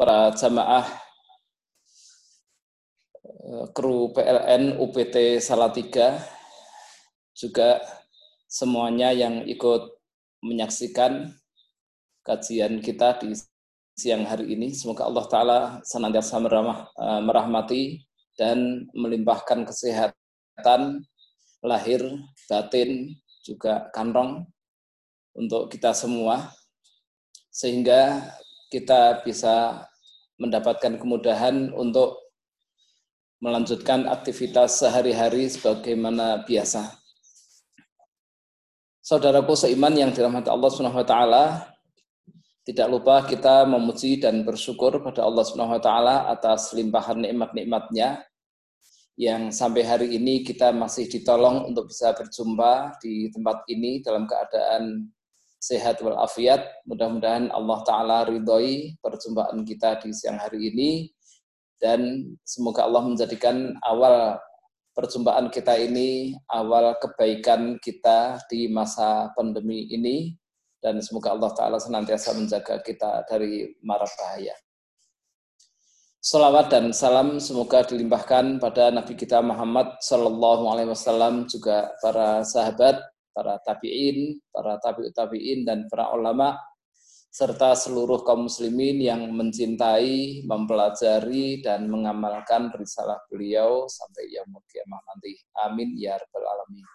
para jamaah eh, kru PLN UPT Salatiga, juga semuanya yang ikut menyaksikan kajian kita di siang hari ini. Semoga Allah Ta'ala senantiasa eh, merahmati dan melimpahkan kesehatan lahir, batin, juga kantong untuk kita semua sehingga kita bisa mendapatkan kemudahan untuk melanjutkan aktivitas sehari-hari sebagaimana biasa. Saudaraku seiman yang dirahmati Allah Subhanahu wa taala, tidak lupa kita memuji dan bersyukur pada Allah Subhanahu wa taala atas limpahan nikmat-nikmatnya yang sampai hari ini kita masih ditolong untuk bisa berjumpa di tempat ini dalam keadaan sehat walafiat. Mudah-mudahan Allah Ta'ala ridhoi perjumpaan kita di siang hari ini. Dan semoga Allah menjadikan awal perjumpaan kita ini, awal kebaikan kita di masa pandemi ini. Dan semoga Allah Ta'ala senantiasa menjaga kita dari mara bahaya. Salawat dan salam semoga dilimpahkan pada Nabi kita Muhammad Sallallahu Alaihi Wasallam juga para sahabat para tabi'in, para tabi'ut tabi'in, dan para ulama, serta seluruh kaum muslimin yang mencintai, mempelajari, dan mengamalkan risalah beliau sampai yang kiamah nanti. Amin ya rabbal alamin.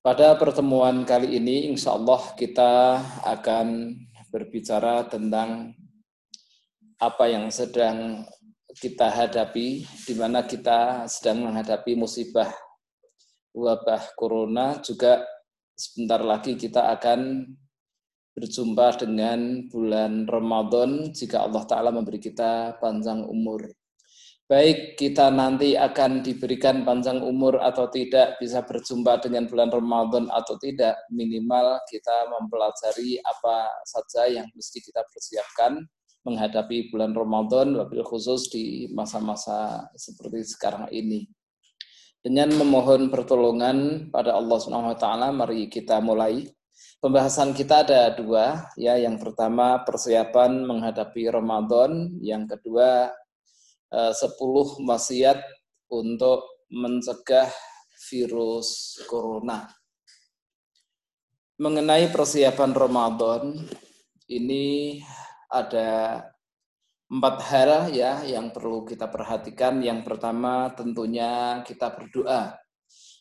Pada pertemuan kali ini, insya Allah kita akan berbicara tentang apa yang sedang kita hadapi, di mana kita sedang menghadapi musibah wabah corona juga sebentar lagi kita akan berjumpa dengan bulan Ramadan jika Allah Ta'ala memberi kita panjang umur. Baik kita nanti akan diberikan panjang umur atau tidak, bisa berjumpa dengan bulan Ramadan atau tidak, minimal kita mempelajari apa saja yang mesti kita persiapkan menghadapi bulan Ramadan, wabil khusus di masa-masa seperti sekarang ini. Dengan memohon pertolongan pada Allah Subhanahu wa taala, mari kita mulai. Pembahasan kita ada dua, ya. Yang pertama persiapan menghadapi Ramadan, yang kedua eh, sepuluh maksiat untuk mencegah virus corona. Mengenai persiapan Ramadan, ini ada empat hal ya yang perlu kita perhatikan. Yang pertama tentunya kita berdoa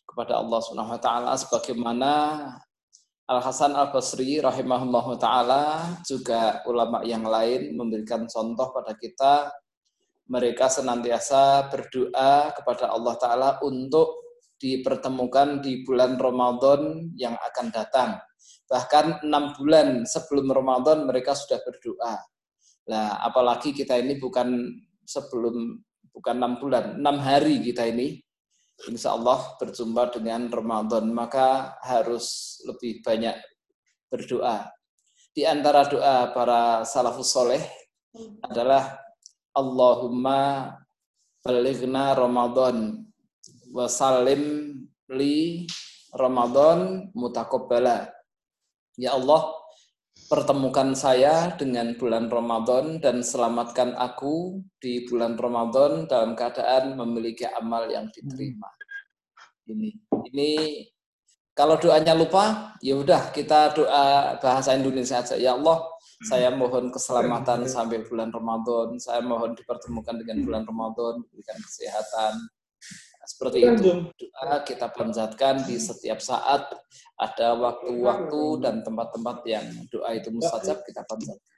kepada Allah Subhanahu wa taala sebagaimana Al Hasan Al Basri rahimahullah taala juga ulama yang lain memberikan contoh pada kita mereka senantiasa berdoa kepada Allah taala untuk dipertemukan di bulan Ramadan yang akan datang. Bahkan enam bulan sebelum Ramadan mereka sudah berdoa Nah, apalagi kita ini bukan sebelum bukan enam bulan, enam hari kita ini, insya Allah berjumpa dengan Ramadan, maka harus lebih banyak berdoa. Di antara doa para salafus soleh adalah Allahumma balighna Ramadan wa salim li Ramadan mutakobbala. Ya Allah, pertemukan saya dengan bulan Ramadan dan selamatkan aku di bulan Ramadan dalam keadaan memiliki amal yang diterima. Ini ini kalau doanya lupa, ya udah kita doa bahasa Indonesia aja. Ya Allah, saya mohon keselamatan sampai bulan Ramadan. Saya mohon dipertemukan dengan bulan Ramadan, diberikan kesehatan, seperti itu doa kita panjatkan di setiap saat ada waktu-waktu dan tempat-tempat yang doa itu mustajab kita panjatkan.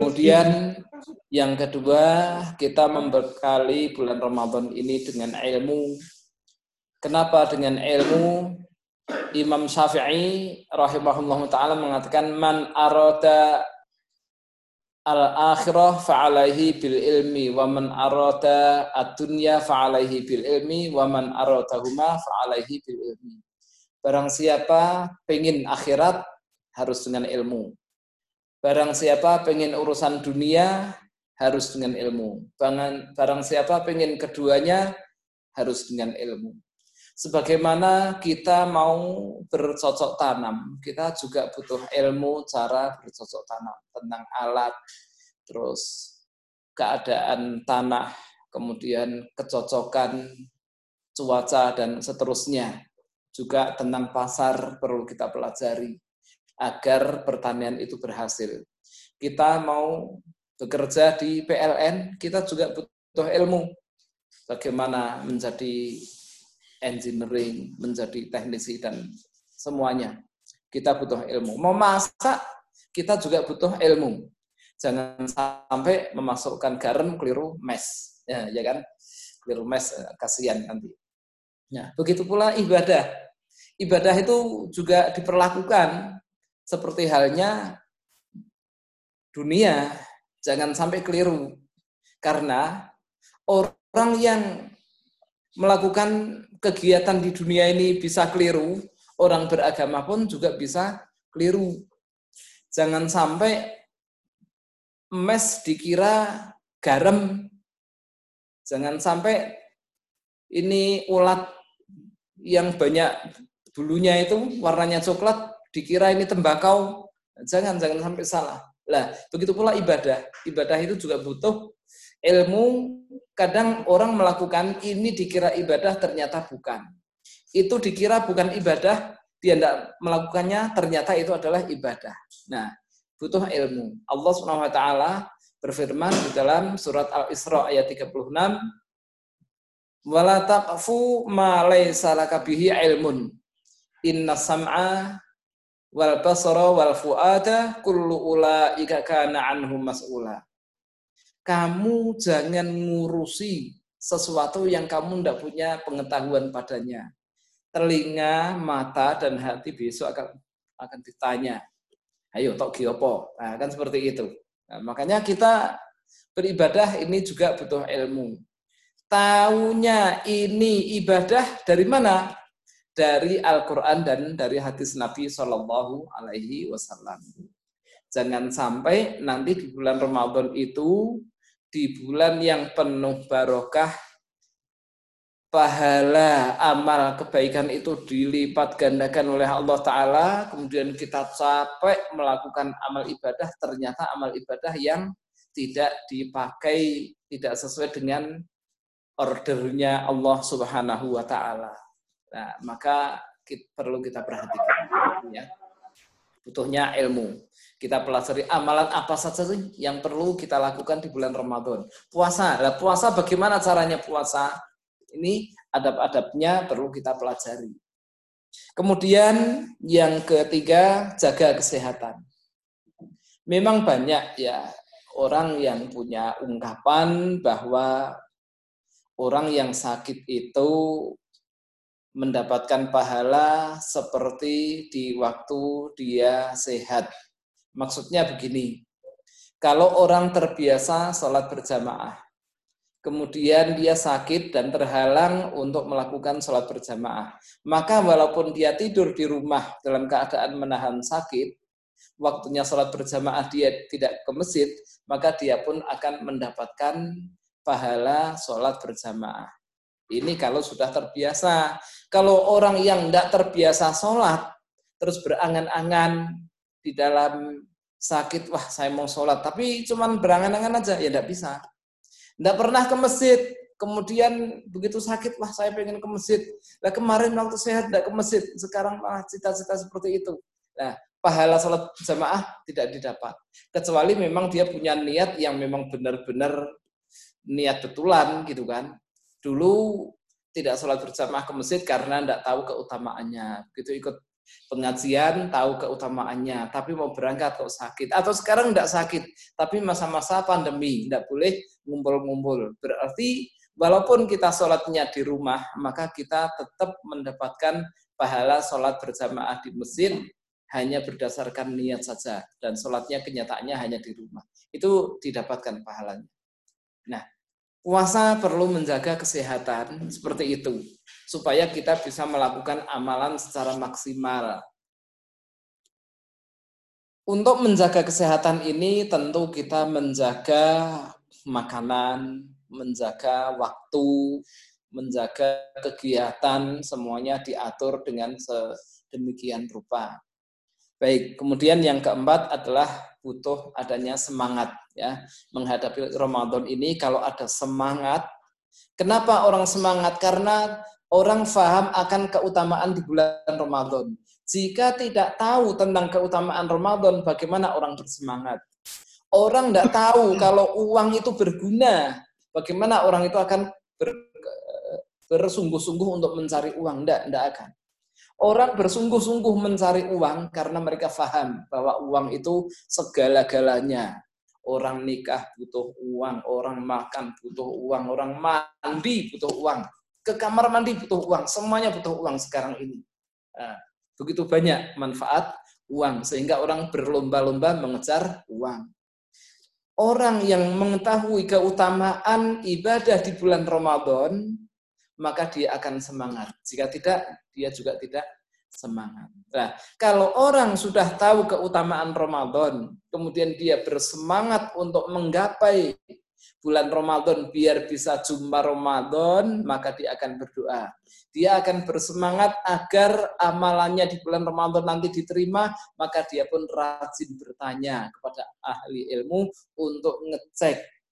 Kemudian yang kedua kita membekali bulan Ramadan ini dengan ilmu. Kenapa dengan ilmu? Imam Syafi'i rahimahullah taala mengatakan man arada al-akhirah fa'alaihi bil ilmi wa man arada ad-dunya fa'alaihi bil ilmi wa man aradahuma fa'alaihi bil ilmi. Barang siapa pengen akhirat harus dengan ilmu. Barang siapa pengen urusan dunia harus dengan ilmu. Barang, barang siapa pengen keduanya harus dengan ilmu. Sebagaimana kita mau bercocok tanam, kita juga butuh ilmu cara bercocok tanam tentang alat, terus keadaan tanah, kemudian kecocokan cuaca dan seterusnya. Juga tentang pasar perlu kita pelajari agar pertanian itu berhasil. Kita mau bekerja di PLN, kita juga butuh ilmu bagaimana menjadi engineering, menjadi teknisi dan semuanya. Kita butuh ilmu. Mau masak, kita juga butuh ilmu. Jangan sampai memasukkan garam keliru mes. Ya, ya kan? Keliru mes, eh, kasihan nanti. Ya, begitu pula ibadah. Ibadah itu juga diperlakukan seperti halnya dunia. Jangan sampai keliru. Karena orang yang melakukan kegiatan di dunia ini bisa keliru, orang beragama pun juga bisa keliru. Jangan sampai mes dikira garam. Jangan sampai ini ulat yang banyak bulunya itu warnanya coklat dikira ini tembakau jangan jangan sampai salah lah begitu pula ibadah ibadah itu juga butuh ilmu kadang orang melakukan ini dikira ibadah ternyata bukan. Itu dikira bukan ibadah dia tidak melakukannya ternyata itu adalah ibadah. Nah butuh ilmu. Allah Subhanahu wa taala berfirman di dalam surat Al-Isra ayat 36 wala taqfu ma laysa laka bihi ilmun. Inna sam'a wal basara wal fuada kullu ulaika kana anhu mas'ula kamu jangan ngurusi sesuatu yang kamu tidak punya pengetahuan padanya telinga mata dan hati besok akan akan ditanya ayo tok giopo nah, kan seperti itu nah, makanya kita beribadah ini juga butuh ilmu Taunya ini ibadah dari mana? Dari Al-Quran dan dari hadis Nabi Shallallahu Alaihi Wasallam. Jangan sampai nanti di bulan Ramadan itu, di bulan yang penuh barokah, pahala amal kebaikan itu dilipat gandakan oleh Allah Ta'ala, kemudian kita capek melakukan amal ibadah, ternyata amal ibadah yang tidak dipakai, tidak sesuai dengan ordernya Allah Subhanahu wa taala. Nah, maka kita, perlu kita perhatikan ya. Butuhnya ilmu. Kita pelajari amalan apa saja sih yang perlu kita lakukan di bulan Ramadan. Puasa. Nah, puasa bagaimana caranya puasa? Ini adab-adabnya perlu kita pelajari. Kemudian yang ketiga, jaga kesehatan. Memang banyak ya orang yang punya ungkapan bahwa orang yang sakit itu mendapatkan pahala seperti di waktu dia sehat. Maksudnya begini, kalau orang terbiasa sholat berjamaah, kemudian dia sakit dan terhalang untuk melakukan sholat berjamaah, maka walaupun dia tidur di rumah dalam keadaan menahan sakit, waktunya sholat berjamaah dia tidak ke masjid, maka dia pun akan mendapatkan pahala sholat berjamaah. Ini kalau sudah terbiasa. Kalau orang yang tidak terbiasa sholat, terus berangan-angan di dalam sakit, wah saya mau sholat, tapi cuman berangan-angan aja, ya tidak bisa. Tidak pernah ke masjid, kemudian begitu sakit, wah saya pengen ke masjid. Nah kemarin waktu sehat tidak ke masjid, sekarang malah cita-cita seperti itu. Nah, pahala sholat jamaah tidak didapat. Kecuali memang dia punya niat yang memang benar-benar niat betulan gitu kan. Dulu tidak sholat berjamaah ke masjid karena tidak tahu keutamaannya. Begitu ikut pengajian tahu keutamaannya, tapi mau berangkat kok sakit. Atau sekarang tidak sakit, tapi masa-masa pandemi tidak boleh ngumpul-ngumpul. Berarti walaupun kita sholatnya di rumah, maka kita tetap mendapatkan pahala sholat berjamaah di masjid hanya berdasarkan niat saja dan sholatnya kenyataannya hanya di rumah. Itu didapatkan pahalanya. Nah, puasa perlu menjaga kesehatan seperti itu supaya kita bisa melakukan amalan secara maksimal. Untuk menjaga kesehatan ini tentu kita menjaga makanan, menjaga waktu, menjaga kegiatan semuanya diatur dengan sedemikian rupa. Baik, kemudian yang keempat adalah butuh adanya semangat ya menghadapi Ramadan ini kalau ada semangat. Kenapa orang semangat? Karena orang faham akan keutamaan di bulan Ramadan. Jika tidak tahu tentang keutamaan Ramadan, bagaimana orang bersemangat? Orang tidak tahu kalau uang itu berguna. Bagaimana orang itu akan ber, bersungguh-sungguh untuk mencari uang? Tidak, tidak akan. Orang bersungguh-sungguh mencari uang karena mereka faham bahwa uang itu segala-galanya. Orang nikah butuh uang, orang makan butuh uang, orang mandi butuh uang, ke kamar mandi butuh uang, semuanya butuh uang sekarang ini. Nah, begitu banyak manfaat uang sehingga orang berlomba-lomba mengejar uang. Orang yang mengetahui keutamaan ibadah di bulan Ramadan, maka dia akan semangat. Jika tidak, dia juga tidak semangat. Nah, kalau orang sudah tahu keutamaan Ramadan, kemudian dia bersemangat untuk menggapai bulan Ramadan biar bisa jumpa Ramadan, maka dia akan berdoa. Dia akan bersemangat agar amalannya di bulan Ramadan nanti diterima, maka dia pun rajin bertanya kepada ahli ilmu untuk ngecek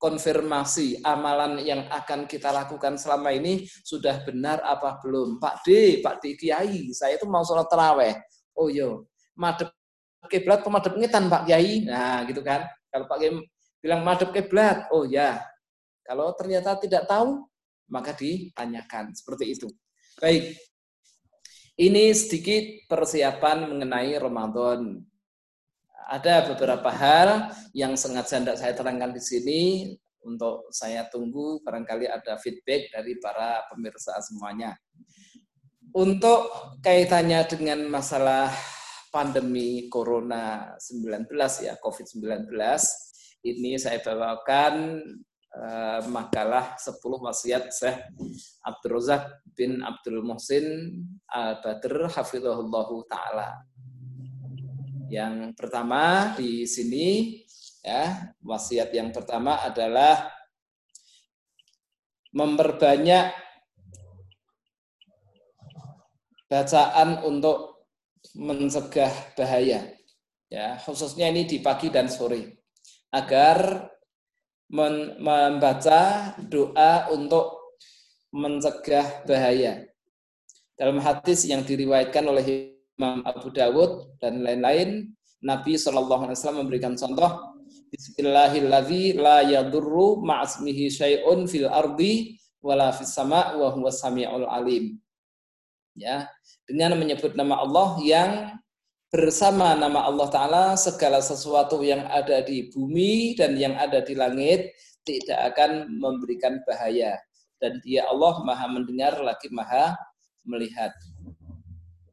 konfirmasi amalan yang akan kita lakukan selama ini sudah benar apa belum. Pak D, Pak D Kiai, saya itu mau sholat terawih. Oh yo, madep kiblat pemadep ngetan Pak Kiai. Nah, gitu kan. Kalau Pak Kiai bilang madep kiblat, oh ya. Kalau ternyata tidak tahu, maka ditanyakan seperti itu. Baik. Ini sedikit persiapan mengenai Ramadan. Ada beberapa hal yang sengaja tidak saya terangkan di sini untuk saya tunggu barangkali ada feedback dari para pemirsa semuanya. Untuk kaitannya dengan masalah pandemi Corona 19 ya COVID-19 ini saya bawakan uh, makalah 10 wasiat Syekh Abdul Razak bin Abdul Muhsin Al-Badr hafizahullahu taala. Yang pertama di sini ya, wasiat yang pertama adalah memperbanyak bacaan untuk mencegah bahaya. Ya, khususnya ini di pagi dan sore agar membaca doa untuk mencegah bahaya. Dalam hadis yang diriwayatkan oleh Imam Abu Dawud dan lain-lain, Nabi Wasallam memberikan contoh Bismillahilladzi la yadurru ma'asmihi syai'un fil ardi wala fis sama' wa huwa sami'ul alim. Ya, dengan menyebut nama Allah yang bersama nama Allah Ta'ala segala sesuatu yang ada di bumi dan yang ada di langit tidak akan memberikan bahaya. Dan dia Allah maha mendengar lagi maha melihat.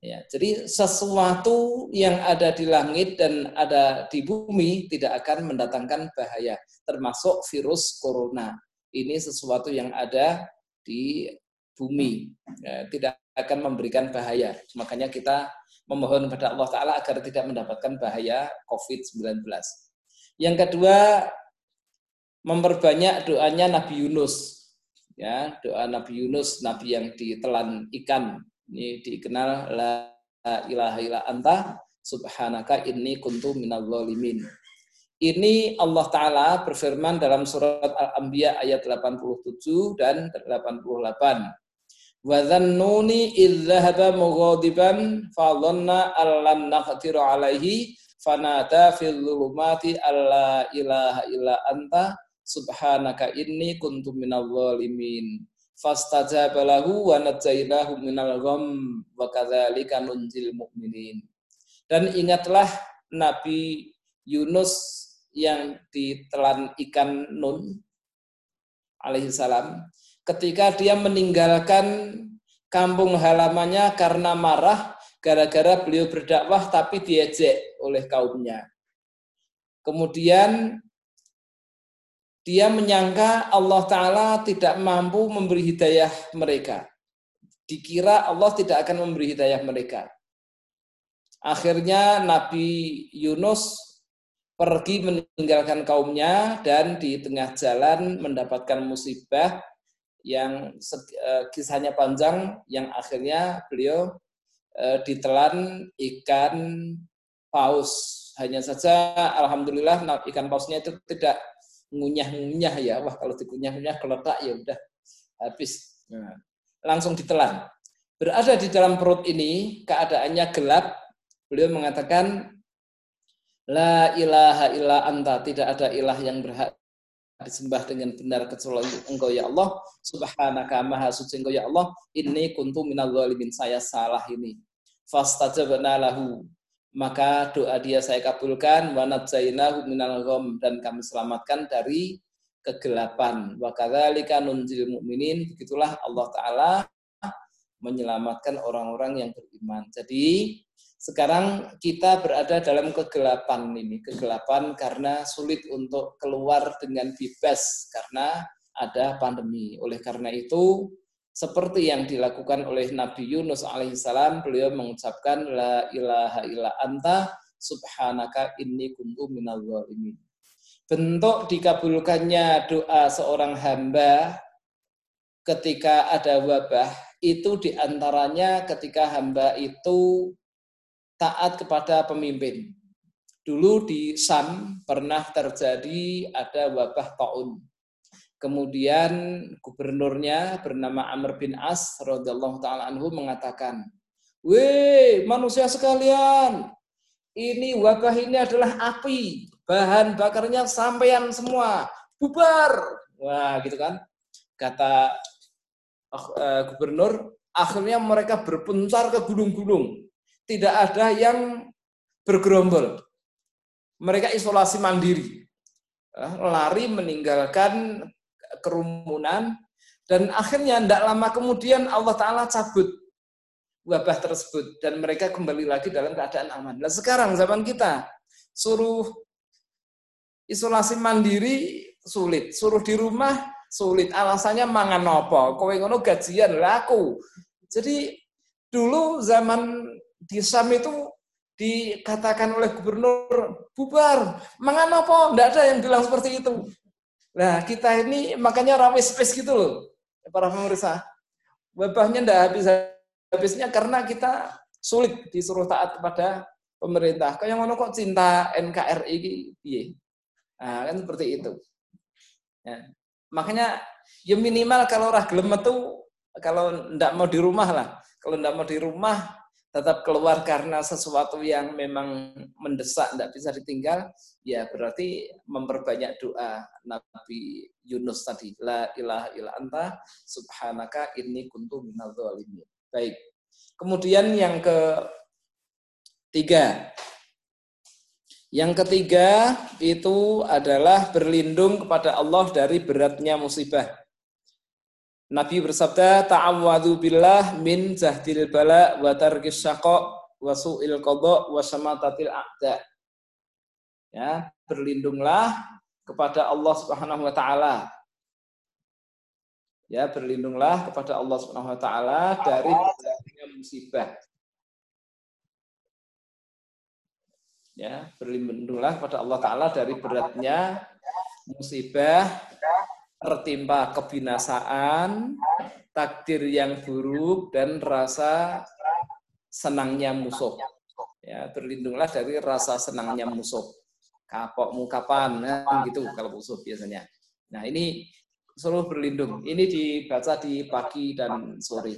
Ya, jadi sesuatu yang ada di langit dan ada di bumi tidak akan mendatangkan bahaya, termasuk virus corona. Ini sesuatu yang ada di bumi, ya, tidak akan memberikan bahaya. Makanya kita memohon kepada Allah Ta'ala agar tidak mendapatkan bahaya COVID-19. Yang kedua, memperbanyak doanya Nabi Yunus. Ya, doa Nabi Yunus, Nabi yang ditelan ikan. Ini dikenal la ilaha illa anta subhanaka inni kuntu minal zalimin. Ini Allah Ta'ala berfirman dalam surat Al-Anbiya ayat 87 dan 88. Wa dhannuni mughadiban fa dhanna allan alaihi fil dhulumati alla ilaha illa anta subhanaka inni kuntu minal zalimin. Fastajaba lahu wa najainahu minal gham wa kadzalika nunjil mu'minin. Dan ingatlah Nabi Yunus yang ditelan ikan nun alaihi salam ketika dia meninggalkan kampung halamannya karena marah gara-gara beliau berdakwah tapi diejek oleh kaumnya. Kemudian dia menyangka Allah Ta'ala tidak mampu memberi hidayah mereka. Dikira Allah tidak akan memberi hidayah mereka. Akhirnya Nabi Yunus pergi meninggalkan kaumnya dan di tengah jalan mendapatkan musibah yang uh, kisahnya panjang yang akhirnya beliau uh, ditelan ikan paus. Hanya saja alhamdulillah ikan pausnya itu tidak ngunyah-ngunyah ya. Wah, kalau dikunyah-ngunyah keletak ya udah habis. Nah, langsung ditelan. Berada di dalam perut ini keadaannya gelap. Beliau mengatakan La ilaha illa anta, tidak ada ilah yang berhak disembah dengan benar kecuali engkau ya Allah. Subhanaka maha suci engkau ya Allah. Ini kuntu minal zalimin. Saya salah ini. Fastajabna lahu. Maka doa dia saya kabulkan. Wa nadzainahu minal gham. Dan kami selamatkan dari kegelapan. Wa kadzalika nunjil mukminin begitulah Allah taala menyelamatkan orang-orang yang beriman. Jadi sekarang kita berada dalam kegelapan ini, kegelapan karena sulit untuk keluar dengan bebas karena ada pandemi. Oleh karena itu, seperti yang dilakukan oleh Nabi Yunus alaihissalam, beliau mengucapkan la ilaha illa anta subhanaka inni kuntu minal zalimin. Bentuk dikabulkannya doa seorang hamba ketika ada wabah itu di antaranya ketika hamba itu taat kepada pemimpin. Dulu di Sam pernah terjadi ada wabah taun. Kemudian gubernurnya bernama Amr bin As radhiyallahu taala anhu mengatakan, "Weh, manusia sekalian, ini wabah ini adalah api, bahan bakarnya sampean semua, bubar." Wah, gitu kan. Kata uh, gubernur, akhirnya mereka berpencar ke gunung-gunung tidak ada yang bergerombol. Mereka isolasi mandiri. Eh, lari meninggalkan kerumunan dan akhirnya tidak lama kemudian Allah Ta'ala cabut wabah tersebut dan mereka kembali lagi dalam keadaan aman. Nah sekarang zaman kita suruh isolasi mandiri sulit, suruh di rumah sulit. Alasannya mangan nopo, kowe ngono gajian laku. Jadi dulu zaman di Sam itu dikatakan oleh gubernur bubar, mangan apa? Tidak ada yang bilang seperti itu. Nah kita ini makanya ramai space gitu loh, para pemirsa. Wabahnya tidak habis habisnya karena kita sulit disuruh taat kepada pemerintah. Kayak mana kok cinta NKRI ini? Nah, kan seperti itu. Ya. Makanya ya minimal kalau orang gelem kalau tidak mau di rumah lah. Kalau tidak mau di rumah tetap keluar karena sesuatu yang memang mendesak, tidak bisa ditinggal, ya berarti memperbanyak doa Nabi Yunus tadi. La ilaha illa anta subhanaka inni kuntu minal zalimin. Baik. Kemudian yang ketiga. Yang ketiga itu adalah berlindung kepada Allah dari beratnya musibah. Nabi bersabda, "Ta'awwadhu billah min zahdil bala wa tarkis syaqa wa su'il qadha wa samatatil a'da." Ya, berlindunglah kepada Allah Subhanahu wa taala. Ya, berlindunglah kepada Allah Subhanahu wa taala dari musibah. Ya, berlindunglah kepada Allah taala dari beratnya musibah tertimpa kebinasaan, takdir yang buruk dan rasa senangnya musuh. Ya, berlindunglah dari rasa senangnya musuh. Kapok mukapan, nah, gitu kalau musuh biasanya. Nah ini selalu berlindung. Ini dibaca di pagi dan sore.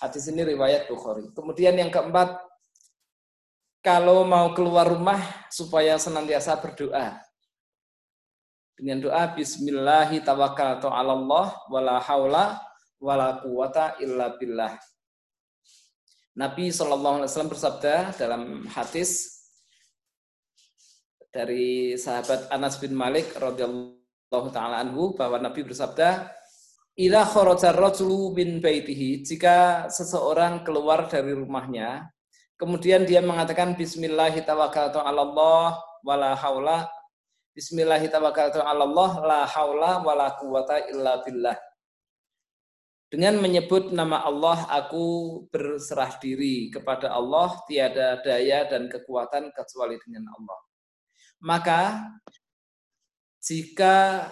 Hadis ini riwayat Bukhari. Kemudian yang keempat, kalau mau keluar rumah supaya senantiasa berdoa dengan doa bismillahi tawakkaltu 'ala Allah wala haula wala quwata illa billah. Nabi Shallallahu alaihi wasallam bersabda dalam hadis dari sahabat Anas bin Malik radhiyallahu taala anhu bahwa Nabi bersabda Ila kharajar rajulu bin baitihi jika seseorang keluar dari rumahnya kemudian dia mengatakan bismillahi tawakkaltu 'ala Allah wala haula Bismillahirrahmanirrahim. La haula illa billah. Dengan menyebut nama Allah, aku berserah diri kepada Allah, tiada daya dan kekuatan kecuali dengan Allah. Maka, jika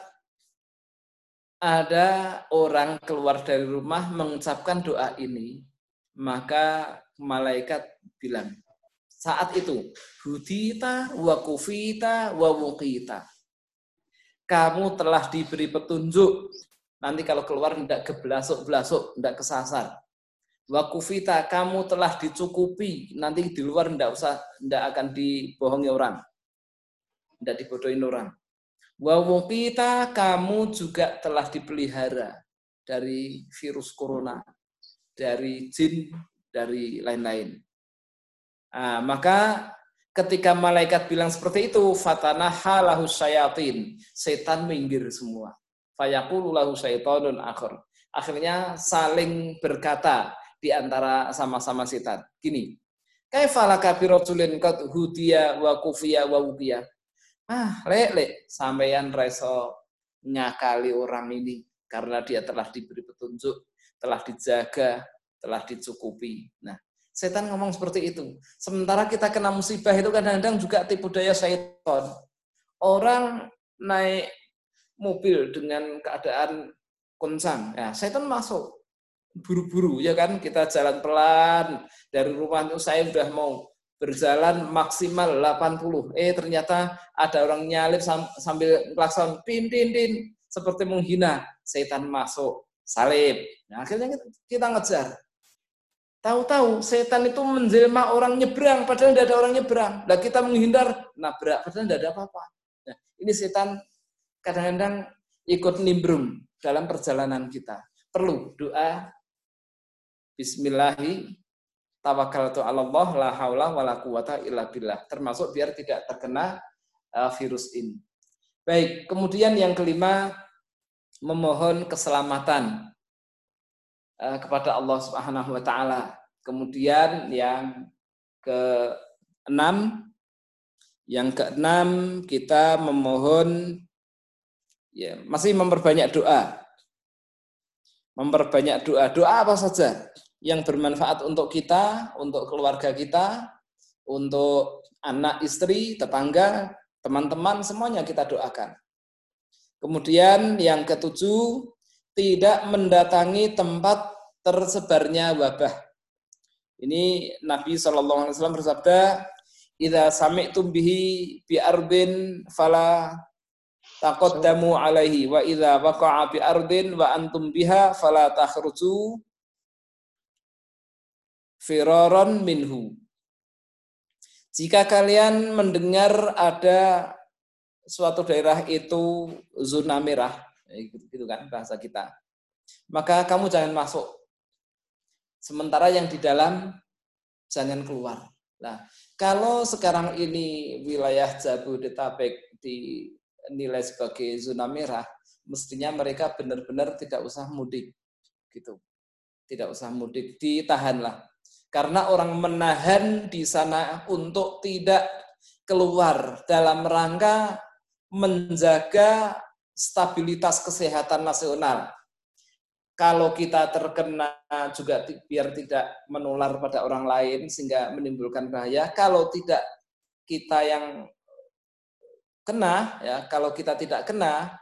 ada orang keluar dari rumah mengucapkan doa ini, maka malaikat bilang, saat itu, hudita wa kufita wa wukita. Kamu telah diberi petunjuk. Nanti kalau keluar tidak kebelasuk-belasuk, tidak kesasar. Wa kufita, kamu telah dicukupi. Nanti di luar tidak usah, tidak akan dibohongi orang. Tidak dibodohin orang. Wa wukita, kamu juga telah dipelihara dari virus corona, dari jin, dari lain-lain. Nah, maka ketika malaikat bilang seperti itu, fatana halahu syayatin, setan minggir semua. Fayaqulu lahu syaitanun akhir. Akhirnya saling berkata di antara sama-sama setan. Gini, kaifalaka birajulin qad hudiya wa kufiya wa wukiya. Ah, lek lek sampeyan reso nyakali orang ini karena dia telah diberi petunjuk, telah dijaga, telah dicukupi. Nah, Setan ngomong seperti itu. Sementara kita kena musibah itu kadang-kadang juga tipu daya setan. Orang naik mobil dengan keadaan kencang, ya setan masuk. Buru-buru ya kan? Kita jalan pelan. Dari rumah itu saya udah mau berjalan maksimal 80 eh ternyata ada orang nyalip sambil klakson tin tin tin. Seperti menghina. Setan masuk salib. Nah, akhirnya kita ngejar Tahu-tahu setan itu menjelma orang nyebrang, padahal tidak ada orang nyebrang. Nah kita menghindar, nabrak, padahal tidak ada apa-apa. Nah, ini setan kadang-kadang ikut nimbrung dalam perjalanan kita. Perlu doa Bismillahi tawakkaltu Allah la haula wala quwata illa billah. Termasuk biar tidak terkena uh, virus ini. Baik, kemudian yang kelima memohon keselamatan Eh, kepada Allah Subhanahu wa taala. Kemudian yang keenam yang keenam kita memohon ya masih memperbanyak doa. Memperbanyak doa. Doa apa saja yang bermanfaat untuk kita, untuk keluarga kita, untuk anak istri, tetangga, teman-teman semuanya kita doakan. Kemudian yang ketujuh tidak mendatangi tempat tersebarnya wabah. Ini Nabi Wasallam bersabda, "Ida sami'tum bihi bi ardin fala taqaddamu alaihi wa idza waqa'a bi ardin wa antum biha fala takhruju firaran minhu." Jika kalian mendengar ada suatu daerah itu zona merah, gitu kan bahasa kita. Maka kamu jangan masuk. Sementara yang di dalam jangan keluar. Nah, kalau sekarang ini wilayah Jabodetabek dinilai sebagai zona merah, mestinya mereka benar-benar tidak usah mudik. Gitu. Tidak usah mudik, ditahanlah. Karena orang menahan di sana untuk tidak keluar dalam rangka menjaga stabilitas kesehatan nasional. Kalau kita terkena juga biar tidak menular pada orang lain sehingga menimbulkan bahaya. Kalau tidak kita yang kena, ya kalau kita tidak kena,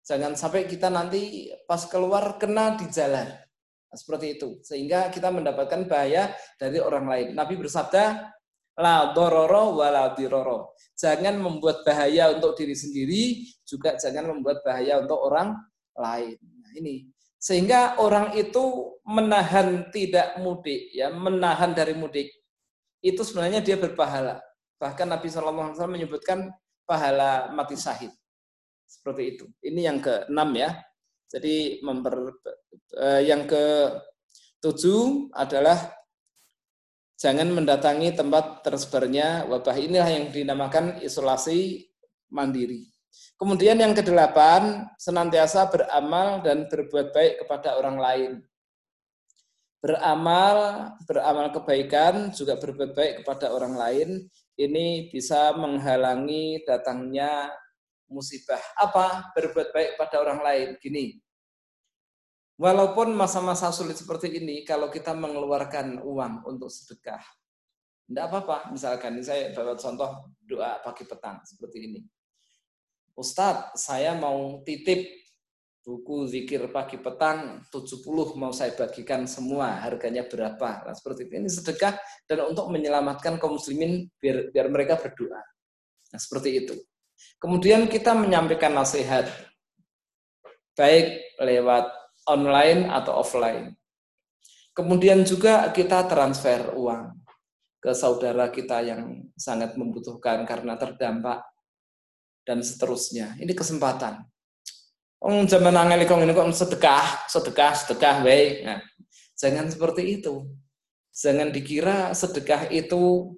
jangan sampai kita nanti pas keluar kena di jalan. Nah, seperti itu. Sehingga kita mendapatkan bahaya dari orang lain. Nabi bersabda, la dororo wala diroro. Jangan membuat bahaya untuk diri sendiri, juga jangan membuat bahaya untuk orang lain. Nah, ini sehingga orang itu menahan tidak mudik, ya menahan dari mudik. Itu sebenarnya dia berpahala. Bahkan Nabi Wasallam menyebutkan pahala mati syahid. Seperti itu. Ini yang keenam ya. Jadi member, eh, yang ke tujuh adalah jangan mendatangi tempat tersebarnya wabah. Inilah yang dinamakan isolasi mandiri. Kemudian yang kedelapan, senantiasa beramal dan berbuat baik kepada orang lain. Beramal, beramal kebaikan, juga berbuat baik kepada orang lain, ini bisa menghalangi datangnya musibah. Apa? Berbuat baik kepada orang lain. Gini, Walaupun masa-masa sulit seperti ini, kalau kita mengeluarkan uang untuk sedekah, tidak apa-apa. Misalkan ini saya bawa contoh doa pagi petang seperti ini. Ustadz, saya mau titip buku zikir pagi petang 70 mau saya bagikan semua harganya berapa nah, seperti itu ini sedekah dan untuk menyelamatkan kaum muslimin biar biar mereka berdoa nah seperti itu kemudian kita menyampaikan nasihat baik lewat online atau offline kemudian juga kita transfer uang ke saudara kita yang sangat membutuhkan karena terdampak dan seterusnya ini kesempatan Om zaman angel kong ini kok sedekah, sedekah, sedekah, baik. Nah, jangan seperti itu. Jangan dikira sedekah itu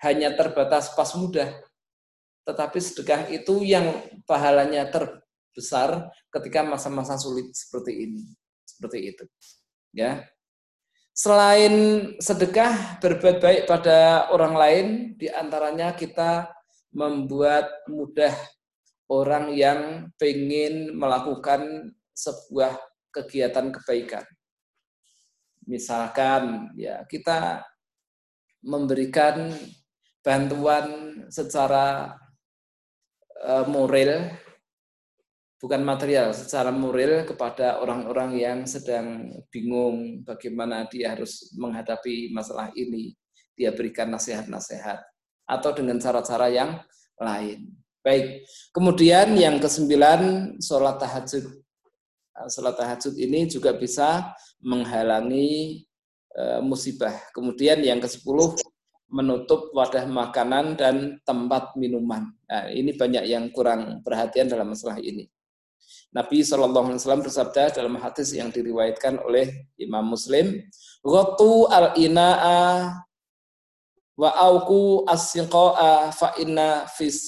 hanya terbatas pas mudah. Tetapi sedekah itu yang pahalanya terbesar ketika masa-masa sulit seperti ini. Seperti itu. Ya. Selain sedekah berbuat baik pada orang lain, di antaranya kita membuat mudah orang yang ingin melakukan sebuah kegiatan kebaikan. Misalkan ya kita memberikan bantuan secara uh, moral bukan material, secara moral kepada orang-orang yang sedang bingung bagaimana dia harus menghadapi masalah ini. Dia berikan nasihat-nasihat atau dengan cara-cara yang lain. Baik, kemudian yang kesembilan, sholat tahajud. Nah, sholat tahajud ini juga bisa menghalangi e, musibah. Kemudian yang ke kesepuluh, menutup wadah makanan dan tempat minuman. Nah, ini banyak yang kurang perhatian dalam masalah ini. Nabi Shallallahu Alaihi Wasallam bersabda dalam hadis yang diriwayatkan oleh Imam Muslim, "Ghatu al-ina'a wa auku asyiqa'a fa inna fis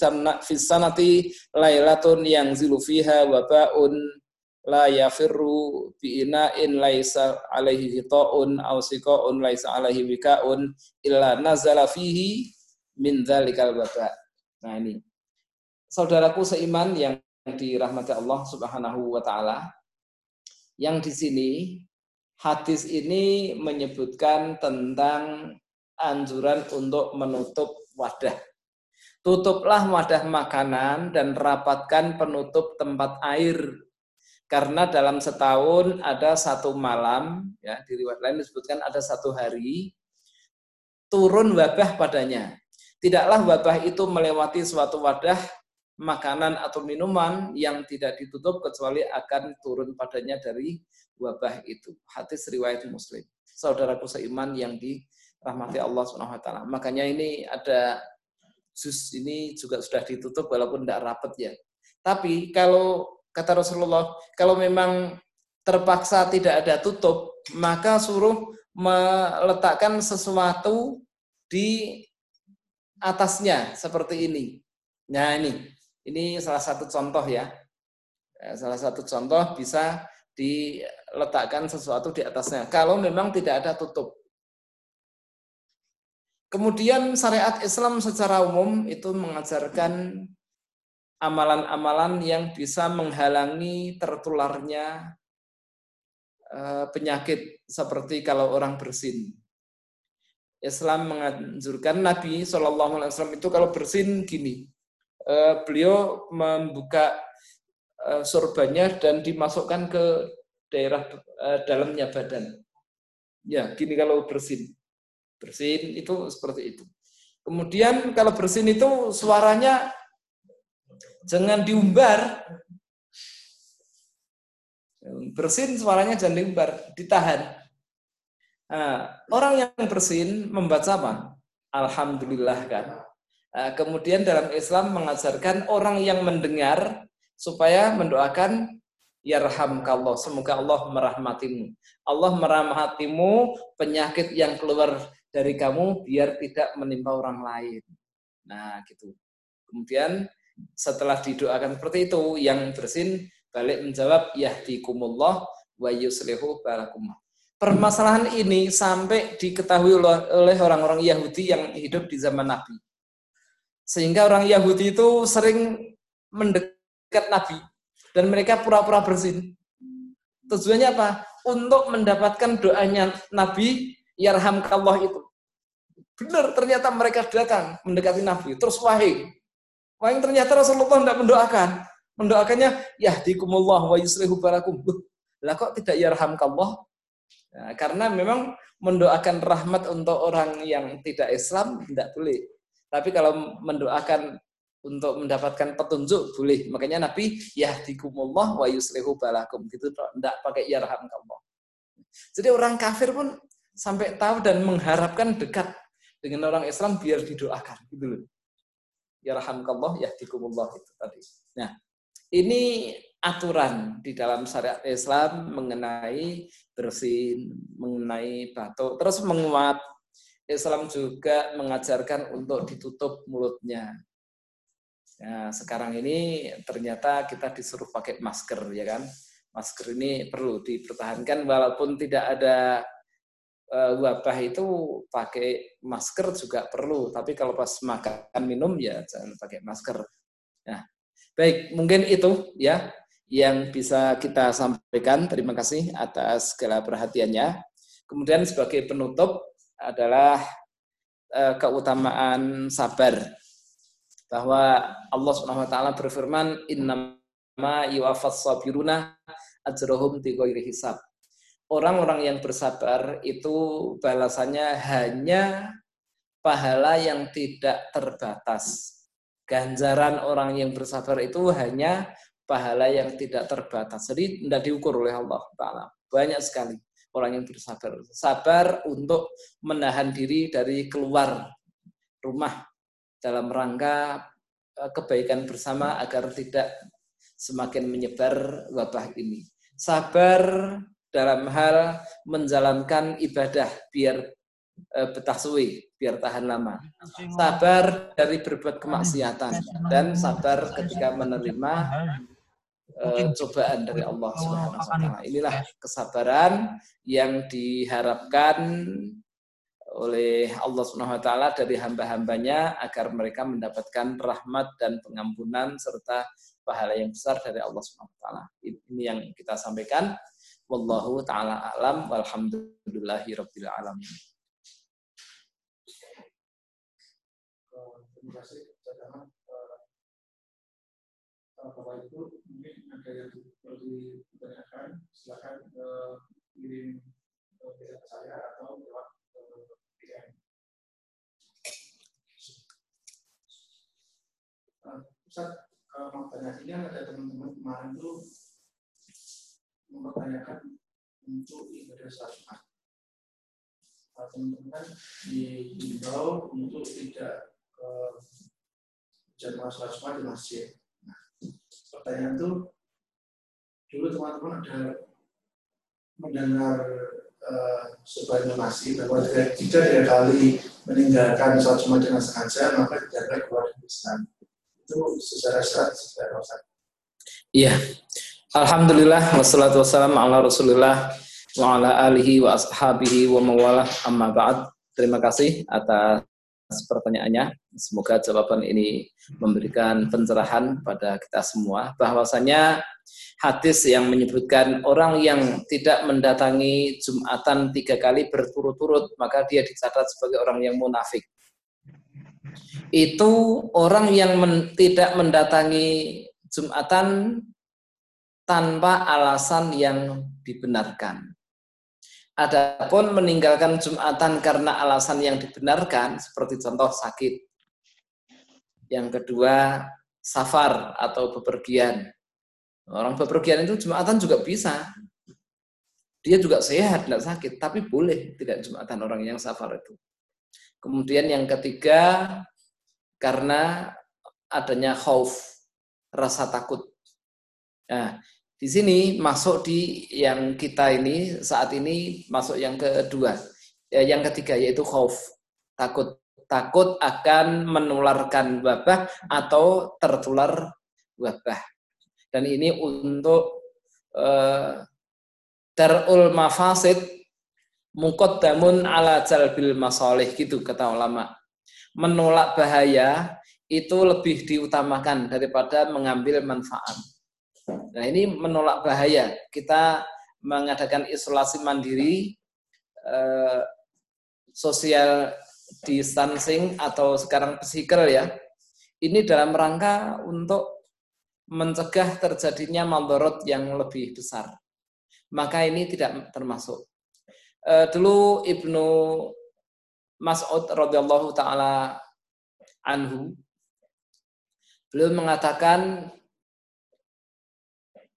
sanati lailatun yang zilu fiha wa ba'un la yafirru bi ina'in laisa alaihi hita'un aw siqa'un laisa alaihi wika'un illa nazala fihi min dzalikal waba. Nah ini. Saudaraku seiman yang dirahmati Allah Subhanahu wa taala. Yang di sini hadis ini menyebutkan tentang anjuran untuk menutup wadah. Tutuplah wadah makanan dan rapatkan penutup tempat air. Karena dalam setahun ada satu malam, ya di riwayat lain disebutkan ada satu hari, turun wabah padanya. Tidaklah wabah itu melewati suatu wadah makanan atau minuman yang tidak ditutup kecuali akan turun padanya dari wabah itu. Hadis riwayat Muslim. Saudaraku seiman yang di rahmati Allah taala. Makanya ini ada sus ini juga sudah ditutup walaupun tidak rapat ya. Tapi kalau kata Rasulullah, kalau memang terpaksa tidak ada tutup, maka suruh meletakkan sesuatu di atasnya seperti ini. Nah ini, ini salah satu contoh ya. ya salah satu contoh bisa diletakkan sesuatu di atasnya. Kalau memang tidak ada tutup. Kemudian syariat Islam secara umum itu mengajarkan amalan-amalan yang bisa menghalangi tertularnya eh, penyakit seperti kalau orang bersin. Islam menganjurkan Nabi Wasallam itu kalau bersin gini, eh, beliau membuka eh, sorbannya dan dimasukkan ke daerah dalamnya badan. Ya, gini kalau bersin Bersin itu seperti itu. Kemudian kalau bersin itu suaranya jangan diumbar. Bersin suaranya jangan diumbar, ditahan. Nah, orang yang bersin membaca apa? Alhamdulillah kan. Nah, kemudian dalam Islam mengajarkan orang yang mendengar supaya mendoakan yarhamkallah. Semoga Allah merahmatimu. Allah merahmatimu penyakit yang keluar dari kamu biar tidak menimpa orang lain. Nah, gitu. Kemudian setelah didoakan seperti itu, yang bersin balik menjawab yahdikumullah wa yuslihu balakum. Permasalahan ini sampai diketahui oleh orang-orang Yahudi yang hidup di zaman Nabi. Sehingga orang Yahudi itu sering mendekat Nabi dan mereka pura-pura bersin. Tujuannya apa? Untuk mendapatkan doanya Nabi yarhamkallah itu. Benar, ternyata mereka datang mendekati Nabi. Terus wahai. Wahai ternyata Rasulullah tidak mendoakan. Mendoakannya yahdikumullah wa yuslihu balakum. Lah kok tidak yarhamkallah? Nah, karena memang mendoakan rahmat untuk orang yang tidak Islam tidak boleh. Tapi kalau mendoakan untuk mendapatkan petunjuk boleh. Makanya Nabi yahdikumullah wa yuslihu balakum gitu tidak pakai yarhamkallah. Jadi orang kafir pun sampai tahu dan mengharapkan dekat dengan orang Islam biar didoakan gitu loh. Yarhamkallah yahdikumullah itu tadi. Nah, ini aturan di dalam syariat Islam mengenai bersin, mengenai batuk, terus menguap. Islam juga mengajarkan untuk ditutup mulutnya. Nah, sekarang ini ternyata kita disuruh pakai masker, ya kan? Masker ini perlu dipertahankan walaupun tidak ada uh, wabah itu pakai masker juga perlu. Tapi kalau pas makan minum ya jangan pakai masker. Nah, baik mungkin itu ya yang bisa kita sampaikan. Terima kasih atas segala perhatiannya. Kemudian sebagai penutup adalah uh, keutamaan sabar. Bahwa Allah Subhanahu wa taala berfirman innama yuwaffas sabiruna ajrohum bighairi hisab orang-orang yang bersabar itu balasannya hanya pahala yang tidak terbatas. Ganjaran orang yang bersabar itu hanya pahala yang tidak terbatas. Jadi tidak diukur oleh Allah Ta'ala. Banyak sekali orang yang bersabar. Sabar untuk menahan diri dari keluar rumah dalam rangka eh, kebaikan bersama agar tidak semakin menyebar wabah ini. Sabar dalam hal menjalankan ibadah biar uh, betah suwi, biar tahan lama. Sabar dari berbuat kemaksiatan dan sabar ketika menerima uh, cobaan dari Allah Subhanahu wa taala. Inilah kesabaran yang diharapkan oleh Allah Subhanahu wa taala dari hamba-hambanya agar mereka mendapatkan rahmat dan pengampunan serta pahala yang besar dari Allah Subhanahu wa taala. Ini yang kita sampaikan. Wallahu taala alam walhamdulillahi rabbil alamin. Terima kasih Bapak Ibu, mungkin ada yang perlu ditanyakan, silakan kirim ke saya atau lewat DM. Ustaz, mau tanya ini ada teman-teman kemarin tuh mempertanyakan untuk ibadah sholat teman-teman diimbau untuk tidak ke jamaah sholat di masjid. Pertanyaan itu dulu teman-teman ada mendengar uh, sebuah informasi bahwa jika tiga kali meninggalkan sholat Jumat dengan sengaja maka akan keluar dari Islam. Itu secara syarat secara Iya, Alhamdulillah wassalatu wassalamu ala Rasulillah wa ala alihi wa ashabihi wa mawalah amma ba'd. Terima kasih atas pertanyaannya. Semoga jawaban ini memberikan pencerahan pada kita semua bahwasanya hadis yang menyebutkan orang yang tidak mendatangi Jumatan tiga kali berturut-turut maka dia dicatat sebagai orang yang munafik. Itu orang yang men, tidak mendatangi Jumatan tanpa alasan yang dibenarkan. Adapun meninggalkan Jumatan karena alasan yang dibenarkan, seperti contoh sakit. Yang kedua, safar atau bepergian. Orang bepergian itu Jumatan juga bisa. Dia juga sehat, tidak sakit, tapi boleh tidak Jumatan orang yang safar itu. Kemudian yang ketiga, karena adanya khauf, rasa takut. Nah, di sini masuk di yang kita ini saat ini masuk yang kedua. Ya, yang ketiga yaitu khauf, takut takut akan menularkan wabah atau tertular wabah. Dan ini untuk uh, darul mafasid damun ala jalbil masoleh gitu kata ulama. Menolak bahaya itu lebih diutamakan daripada mengambil manfaat. Nah ini menolak bahaya. Kita mengadakan isolasi mandiri, eh, social distancing atau sekarang physical ya. Ini dalam rangka untuk mencegah terjadinya mandorot yang lebih besar. Maka ini tidak termasuk. Uh, dulu Ibnu Mas'ud radhiyallahu taala anhu beliau mengatakan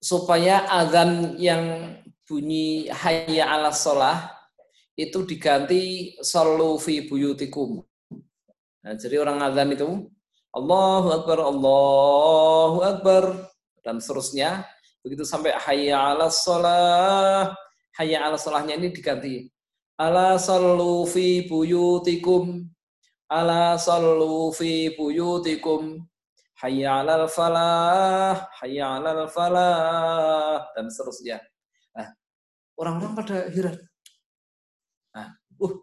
supaya azan yang bunyi hayya ala sholah itu diganti sallu fi buyutikum. Nah, jadi orang azan itu Allahu Akbar, Allahu Akbar, dan seterusnya. Begitu sampai hayya ala sholah, hayya ala sholahnya ini diganti. Ala sallu fi buyutikum, ala sallu fi buyutikum, hayya ala falah, hayya ala falah, dan seterusnya. Nah, orang-orang pada heran. Nah, uh,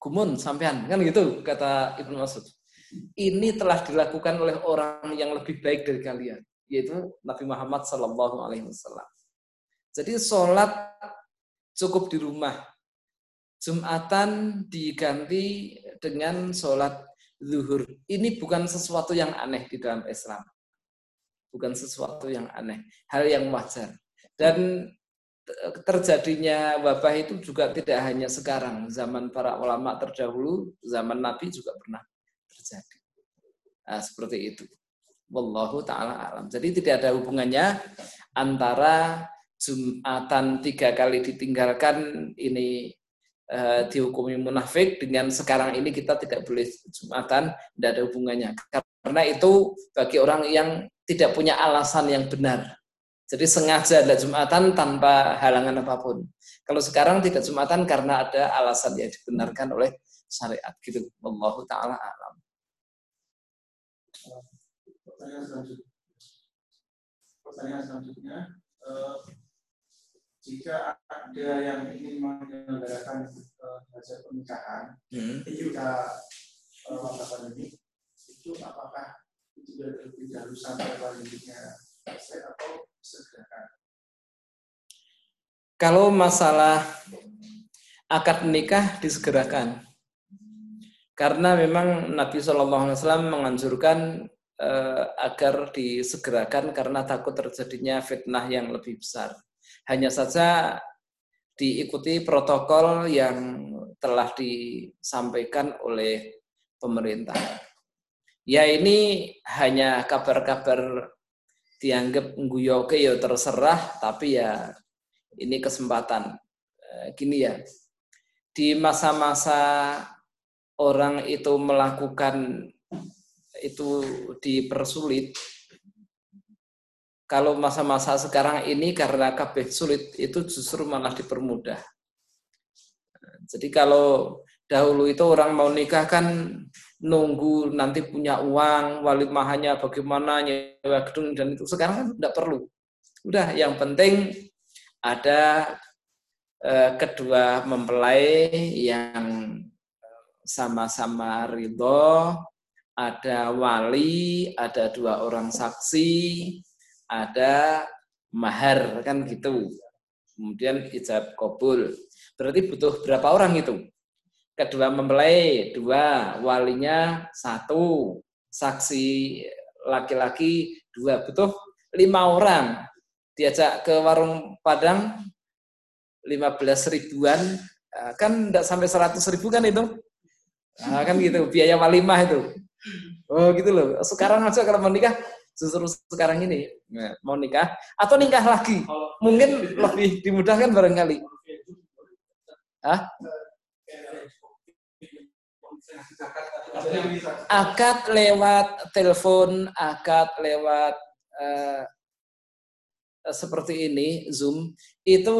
gumun sampean, kan gitu kata Ibnu Mas'ud ini telah dilakukan oleh orang yang lebih baik dari kalian, yaitu Nabi Muhammad Sallallahu Alaihi Wasallam. Jadi sholat cukup di rumah. Jumatan diganti dengan sholat zuhur. Ini bukan sesuatu yang aneh di dalam Islam. Bukan sesuatu yang aneh. Hal yang wajar. Dan terjadinya wabah itu juga tidak hanya sekarang. Zaman para ulama terdahulu, zaman Nabi juga pernah terjadi. Nah, seperti itu. Wallahu taala alam. Jadi tidak ada hubungannya antara Jumatan tiga kali ditinggalkan ini eh, dihukumi munafik dengan sekarang ini kita tidak boleh Jumatan, tidak ada hubungannya. Karena itu bagi orang yang tidak punya alasan yang benar. Jadi sengaja ada Jumatan tanpa halangan apa pun. Kalau sekarang tidak Jumatan karena ada alasan yang dibenarkan oleh syariat gitu. Wallahu taala alam pertanyaan selanjutnya. Pertanyaan selanjutnya, eh, jika ada yang ingin menyelenggarakan eh, hajat pernikahan hmm. ketika eh, wabah pandemi, itu apakah itu lebih dahulu sampai pandeminya selesai atau segerakan? Kalau masalah akad nikah disegerakan, karena memang Nabi Shallallahu Alaihi Wasallam menganjurkan uh, agar disegerakan karena takut terjadinya fitnah yang lebih besar. Hanya saja diikuti protokol yang telah disampaikan oleh pemerintah. Ya ini hanya kabar-kabar dianggap ngguyoke ya terserah, tapi ya ini kesempatan. Eh, gini ya, di masa-masa orang itu melakukan itu dipersulit kalau masa-masa sekarang ini karena kabeh sulit itu justru malah dipermudah. Jadi kalau dahulu itu orang mau nikah kan nunggu nanti punya uang, wali mahanya bagaimana, nyewa gedung dan itu sekarang kan tidak perlu. Udah yang penting ada eh, kedua mempelai yang sama-sama ridho, ada wali, ada dua orang saksi, ada mahar, kan gitu. Kemudian ijab kabul. Berarti butuh berapa orang itu? Kedua mempelai, dua, walinya satu, saksi laki-laki dua, butuh lima orang. Diajak ke warung Padang, 15 ribuan, kan tidak sampai 100 ribu kan itu? Nah, kan gitu, biaya walimah itu. Oh gitu loh. Sekarang aja kalau mau nikah, justru sekarang ini nah, mau nikah atau nikah lagi, mungkin lebih dimudahkan barangkali. Hah? Akad lewat telepon, akad lewat uh, seperti ini, Zoom, itu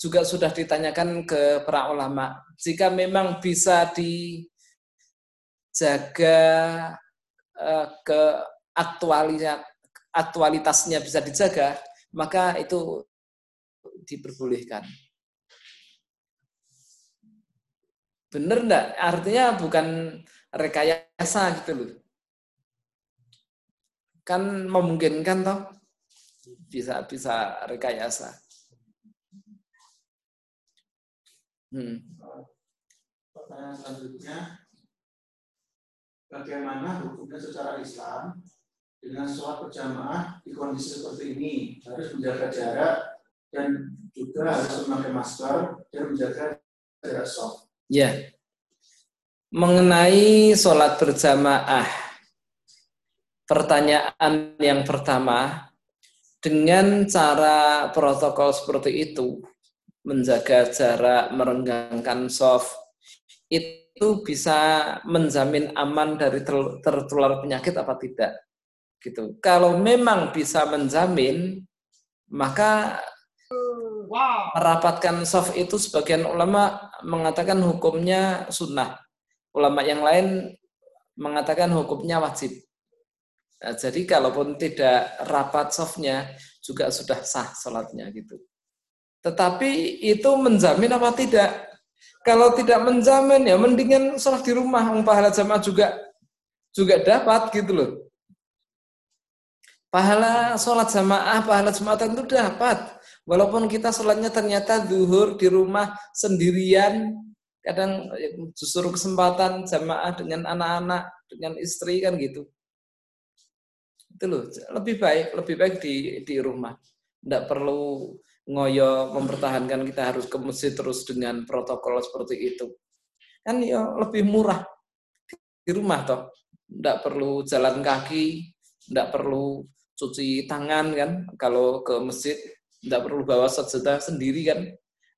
juga sudah ditanyakan ke para ulama. Jika memang bisa di jaga uh, ke aktualitas aktualitasnya bisa dijaga, maka itu diperbolehkan. Bener enggak? Artinya bukan rekayasa gitu loh. Kan memungkinkan toh bisa bisa rekayasa. Hmm. Pertanyaan selanjutnya, bagaimana hukumnya secara Islam dengan sholat berjamaah di kondisi seperti ini harus menjaga jarak dan juga harus memakai masker dan menjaga jarak soft. Ya. Mengenai sholat berjamaah, pertanyaan yang pertama, dengan cara protokol seperti itu, menjaga jarak, merenggangkan soft, itu bisa menjamin aman dari tertular penyakit apa tidak? Gitu. Kalau memang bisa menjamin, maka wow. merapatkan soft itu sebagian ulama mengatakan hukumnya sunnah. Ulama yang lain mengatakan hukumnya wajib. Nah, jadi kalaupun tidak rapat softnya juga sudah sah sholatnya gitu. Tetapi itu menjamin apa tidak? Kalau tidak menjamin ya mendingan sholat di rumah, pahala jamaah juga juga dapat gitu loh. Pahala sholat jamaah, pahala jumatan itu dapat. Walaupun kita sholatnya ternyata zuhur di rumah sendirian, kadang justru kesempatan jamaah dengan anak-anak, dengan istri kan gitu. Itu loh, lebih baik, lebih baik di di rumah. Tidak perlu ngoyo mempertahankan kita harus ke masjid terus dengan protokol seperti itu. Kan ya lebih murah di rumah toh. Tidak perlu jalan kaki, tidak perlu cuci tangan kan kalau ke masjid tidak perlu bawa sajadah sendiri kan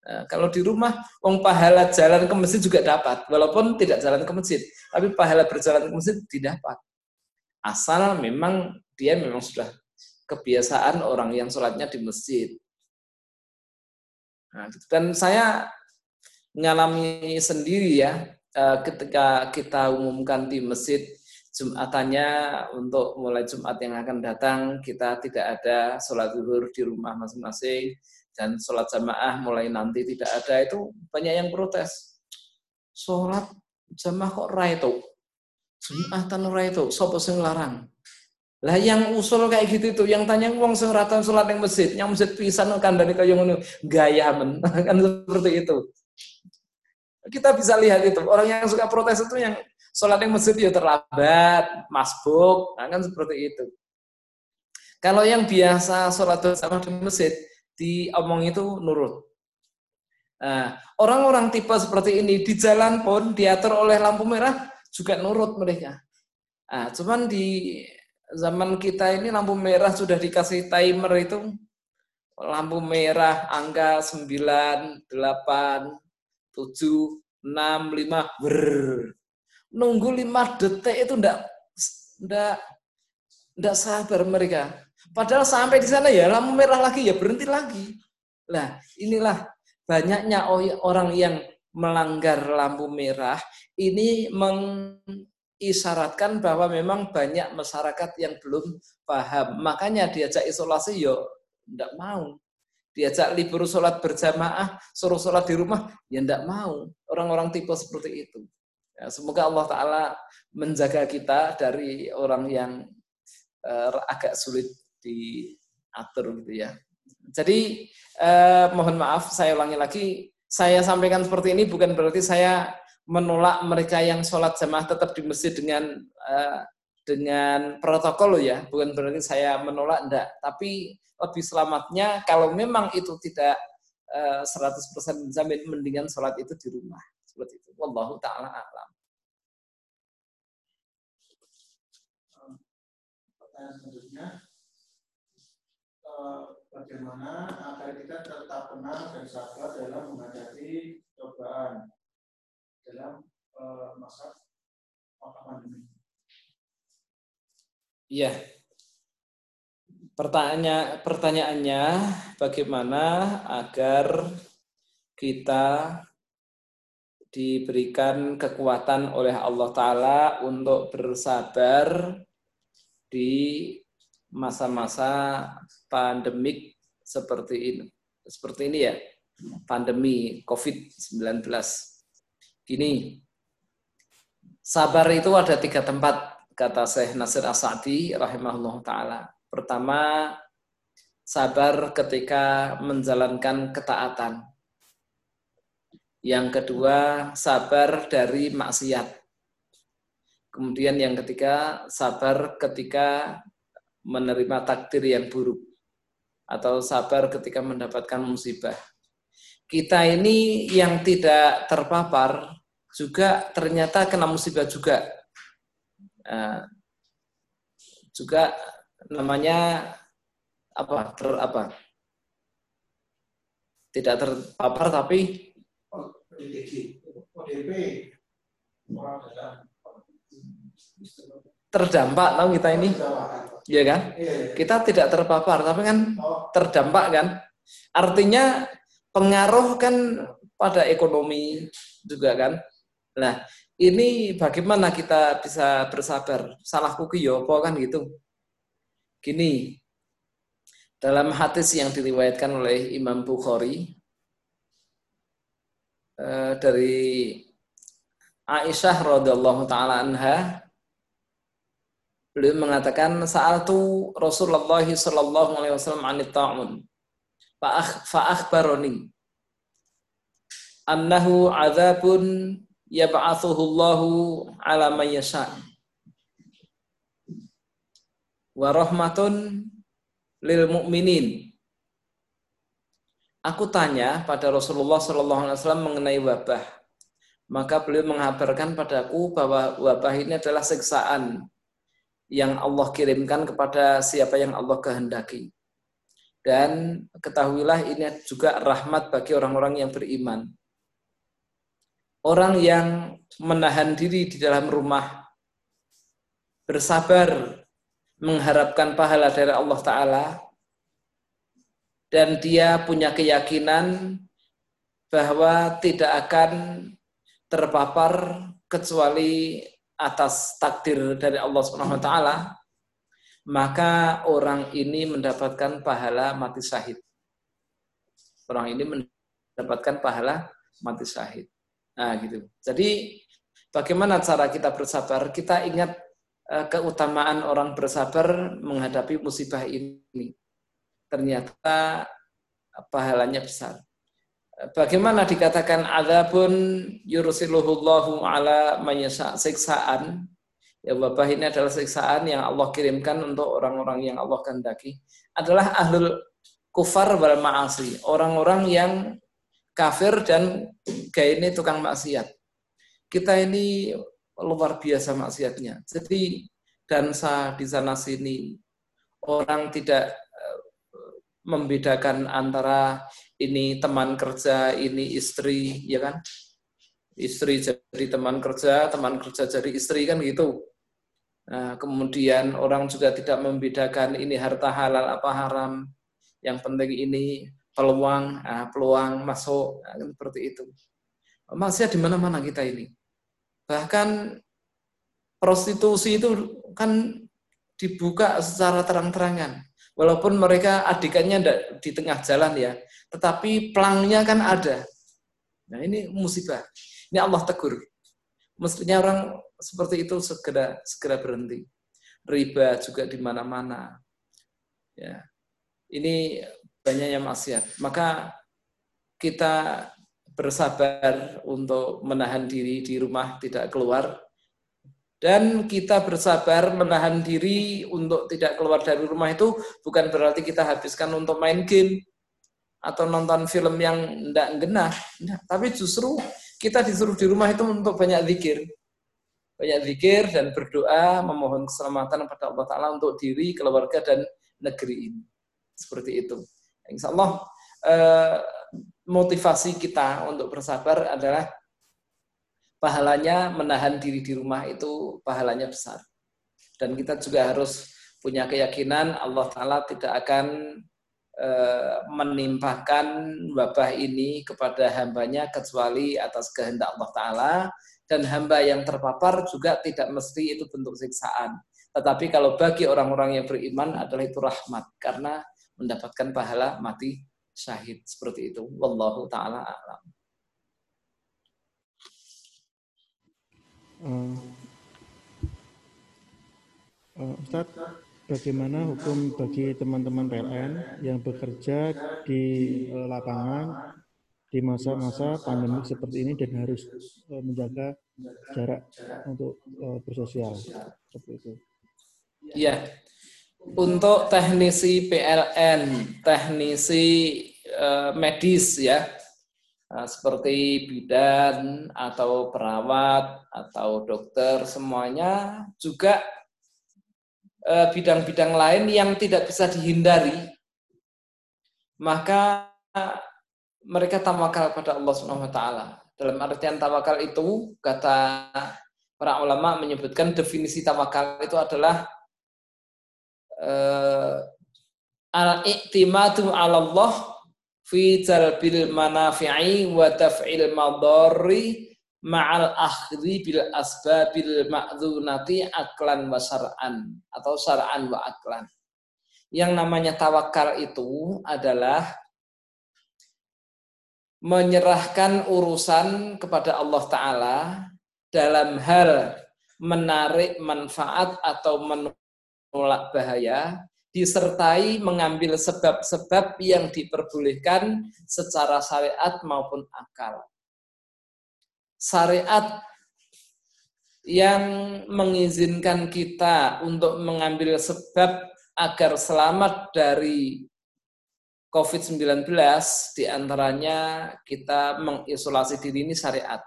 nah, kalau di rumah wong pahala jalan ke masjid juga dapat walaupun tidak jalan ke masjid tapi pahala berjalan ke masjid didapat asal memang dia memang sudah kebiasaan orang yang sholatnya di masjid. Nah, gitu. dan saya mengalami sendiri ya eh, ketika kita umumkan di masjid Jumatannya untuk mulai Jumat yang akan datang kita tidak ada sholat zuhur di rumah masing-masing dan sholat jamaah mulai nanti tidak ada itu banyak yang protes. Sholat jamaah kok rai itu? Jumatan rai itu? Sopo sing larang? Lah yang usul kayak gitu itu, yang tanya uang sing rata sholat yang masjid, yang masjid pisan kan dari kaya ngono, gaya men, kan seperti itu. Kita bisa lihat itu, orang yang suka protes itu yang sholat yang masjid ya terlambat, masbuk, nah, kan seperti itu. Kalau yang biasa sholat bersama di masjid, diomong itu nurut. Nah, orang-orang tipe seperti ini di jalan pun diatur oleh lampu merah juga nurut mereka. Nah, cuman di zaman kita ini lampu merah sudah dikasih timer itu lampu merah angka 9, 8, 7, 6, 5 ber nunggu 5 detik itu ndak ndak ndak sabar mereka padahal sampai di sana ya lampu merah lagi ya berhenti lagi lah inilah banyaknya orang yang melanggar lampu merah ini meng isyaratkan bahwa memang banyak masyarakat yang belum paham. Makanya diajak isolasi yo tidak mau. Diajak libur sholat berjamaah, suruh sholat di rumah, ya tidak mau. Orang-orang tipe seperti itu. Ya, semoga Allah Ta'ala menjaga kita dari orang yang uh, agak sulit diatur gitu ya. Jadi uh, mohon maaf saya ulangi lagi, saya sampaikan seperti ini bukan berarti saya menolak mereka yang sholat jamaah tetap di masjid dengan uh, dengan protokol ya, bukan berarti saya menolak enggak, tapi lebih selamatnya kalau memang itu tidak uh, 100% menjamin mendingan sholat itu di rumah seperti itu. Wallahu taala alam. Pertanyaan selanjutnya, uh, bagaimana agar kita tetap tenang dan sabar dalam menghadapi cobaan dalam uh, masa pandemi. Iya. Pertanyaan pertanyaannya bagaimana agar kita diberikan kekuatan oleh Allah Ta'ala untuk bersabar di masa-masa pandemik seperti ini. Seperti ini ya, pandemi COVID-19. Gini, sabar itu ada tiga tempat, kata Syekh Nasir Asadi rahimahullah ta'ala. Pertama, sabar ketika menjalankan ketaatan. Yang kedua, sabar dari maksiat. Kemudian yang ketiga, sabar ketika menerima takdir yang buruk atau sabar ketika mendapatkan musibah. Kita ini yang tidak terpapar juga ternyata kena musibah juga. Nah, juga namanya apa ter apa tidak terpapar tapi terdampak tahu kita ini? Ya kan? Kita tidak terpapar tapi kan terdampak kan? Artinya pengaruh kan pada ekonomi juga kan? Nah ini bagaimana kita bisa bersabar? Salahku ki ya apa kan gitu? Gini dalam hadis yang diriwayatkan oleh Imam Bukhari eh, dari Aisyah radhiallahu taala anha beliau mengatakan saat itu Rasulullah sallallahu alaihi wasallam anit ta'un fa akhbaroni annahu adzabun yab'athuhu Allahu ala man yasha wa rahmatun lil mukminin. Aku tanya pada Rasulullah Shallallahu Alaihi Wasallam mengenai wabah, maka beliau mengabarkan padaku bahwa wabah ini adalah siksaan yang Allah kirimkan kepada siapa yang Allah kehendaki. Dan ketahuilah ini juga rahmat bagi orang-orang yang beriman. Orang yang menahan diri di dalam rumah, bersabar mengharapkan pahala dari Allah Ta'ala dan dia punya keyakinan bahwa tidak akan terpapar kecuali atas takdir dari Allah Subhanahu wa taala maka orang ini mendapatkan pahala mati syahid. Orang ini mendapatkan pahala mati syahid. Nah, gitu. Jadi bagaimana cara kita bersabar? Kita ingat Eh, keutamaan orang bersabar menghadapi musibah ini. Ternyata pahalanya besar. Bagaimana dikatakan adabun yursiluhullahu ala mayasa siksaan ya wabah ini adalah siksaan yang Allah kirimkan untuk orang-orang yang Allah kehendaki adalah ahlul kufar wal ma'asi orang-orang yang kafir dan gaya ini tukang maksiat kita ini luar biasa maksiatnya. Jadi dansa di sana sini orang tidak membedakan antara ini teman kerja, ini istri, ya kan? Istri jadi teman kerja, teman kerja jadi istri kan gitu. Nah, kemudian orang juga tidak membedakan ini harta halal apa haram. Yang penting ini peluang, nah, peluang masuk, nah, seperti itu. Maksiat di mana-mana kita ini. Bahkan prostitusi itu kan dibuka secara terang-terangan. Walaupun mereka adikannya di tengah jalan ya, tetapi pelangnya kan ada. Nah ini musibah. Ini Allah tegur. Mestinya orang seperti itu segera segera berhenti. Riba juga di mana-mana. Ya. Ini banyaknya maksiat. Maka kita bersabar untuk menahan diri di rumah tidak keluar dan kita bersabar menahan diri untuk tidak keluar dari rumah itu bukan berarti kita habiskan untuk main game atau nonton film yang tidak genah, nah, tapi justru kita disuruh di rumah itu untuk banyak zikir. Banyak zikir dan berdoa memohon keselamatan kepada Allah Ta'ala untuk diri, keluarga, dan negeri ini. Seperti itu. Insya Allah eh, motivasi kita untuk bersabar adalah pahalanya menahan diri di rumah itu pahalanya besar. Dan kita juga harus punya keyakinan Allah Ta'ala tidak akan e, menimpakan wabah ini kepada hambanya kecuali atas kehendak Allah Ta'ala dan hamba yang terpapar juga tidak mesti itu bentuk siksaan. Tetapi kalau bagi orang-orang yang beriman adalah itu rahmat karena mendapatkan pahala mati syahid seperti itu. Wallahu taala alam. Uh, Ustaz, bagaimana hukum bagi teman-teman PLN yang bekerja di uh, lapangan di masa-masa pandemi seperti ini dan harus uh, menjaga jarak untuk uh, bersosial seperti itu? Iya, untuk teknisi PLN, teknisi medis ya, seperti bidan atau perawat atau dokter semuanya juga eh, bidang-bidang lain yang tidak bisa dihindari, maka mereka tawakal pada Allah Subhanahu wa taala. Dalam artian tawakal itu kata para ulama menyebutkan definisi tawakal itu adalah uh, al-i'timadu 'ala Allah fi jalbil manafi'i wa taf'il madari ma'al akhri bil asbabil ma'dzunati aklan wa syar'an atau syar'an wa aklan. Yang namanya tawakal itu adalah menyerahkan urusan kepada Allah Ta'ala dalam hal menarik manfaat atau menolak bahaya disertai mengambil sebab-sebab yang diperbolehkan secara syariat maupun akal. Syariat yang mengizinkan kita untuk mengambil sebab agar selamat dari COVID-19 di antaranya kita mengisolasi diri ini syariat.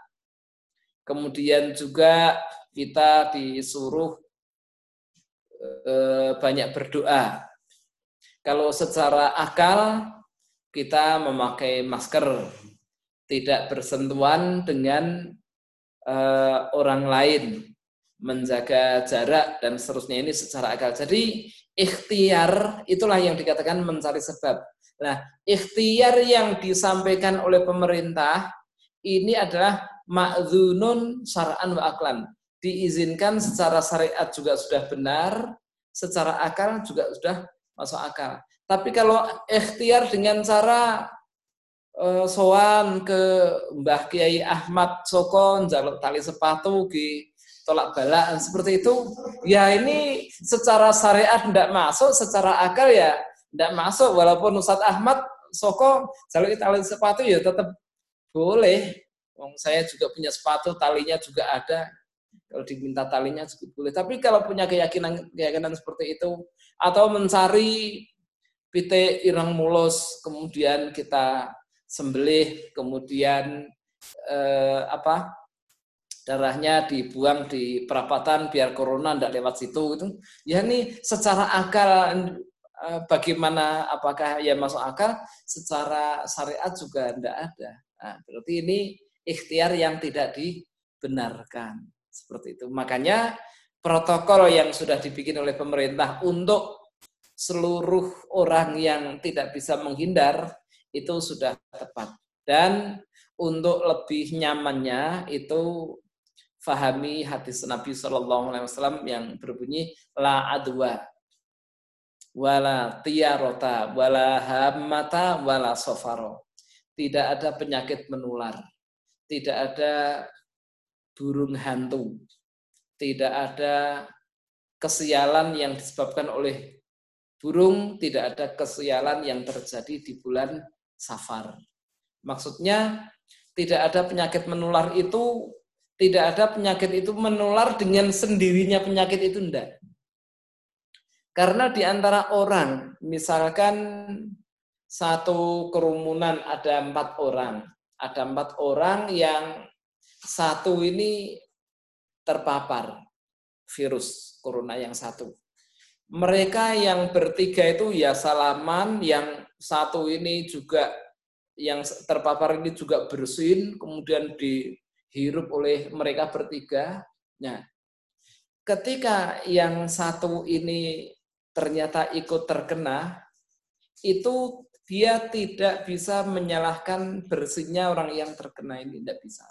Kemudian juga kita disuruh banyak berdoa. Kalau secara akal kita memakai masker, tidak bersentuhan dengan eh, orang lain, menjaga jarak dan seterusnya ini secara akal. Jadi ikhtiar itulah yang dikatakan mencari sebab. Nah, ikhtiar yang disampaikan oleh pemerintah ini adalah ma'zunun syara'an wa aklan. Diizinkan secara syariat juga sudah benar, secara akal juga sudah masuk akal. Tapi kalau ikhtiar dengan cara uh, sowan ke Mbah Kiai Ahmad Sokon, jaluk tali sepatu di tolak balak seperti itu, ya ini secara syariat tidak masuk, secara akal ya tidak masuk. Walaupun Ustadz Ahmad Soko jaluk tali sepatu ya tetap boleh saya juga punya sepatu, talinya juga ada. Kalau diminta talinya juga boleh. Tapi kalau punya keyakinan keyakinan seperti itu atau mencari pite irang mulus, kemudian kita sembelih, kemudian eh, apa darahnya dibuang di perapatan biar corona tidak lewat situ gitu. Ya ini secara akal eh, bagaimana apakah ya masuk akal secara syariat juga tidak ada. Nah, berarti ini ikhtiar yang tidak dibenarkan. Seperti itu. Makanya protokol yang sudah dibikin oleh pemerintah untuk seluruh orang yang tidak bisa menghindar itu sudah tepat. Dan untuk lebih nyamannya itu fahami hadis Nabi Shallallahu Alaihi Wasallam yang berbunyi la adwa wala tiarota wala hamata wala sofaro. Tidak ada penyakit menular tidak ada burung hantu, tidak ada kesialan yang disebabkan oleh burung, tidak ada kesialan yang terjadi di bulan Safar. Maksudnya tidak ada penyakit menular itu, tidak ada penyakit itu menular dengan sendirinya penyakit itu enggak. Karena di antara orang, misalkan satu kerumunan ada empat orang, ada empat orang yang satu ini terpapar virus corona yang satu. Mereka yang bertiga itu ya salaman, yang satu ini juga yang terpapar ini juga bersin, kemudian dihirup oleh mereka bertiga. Nah, ketika yang satu ini ternyata ikut terkena, itu dia tidak bisa menyalahkan bersihnya orang yang terkena ini tidak bisa.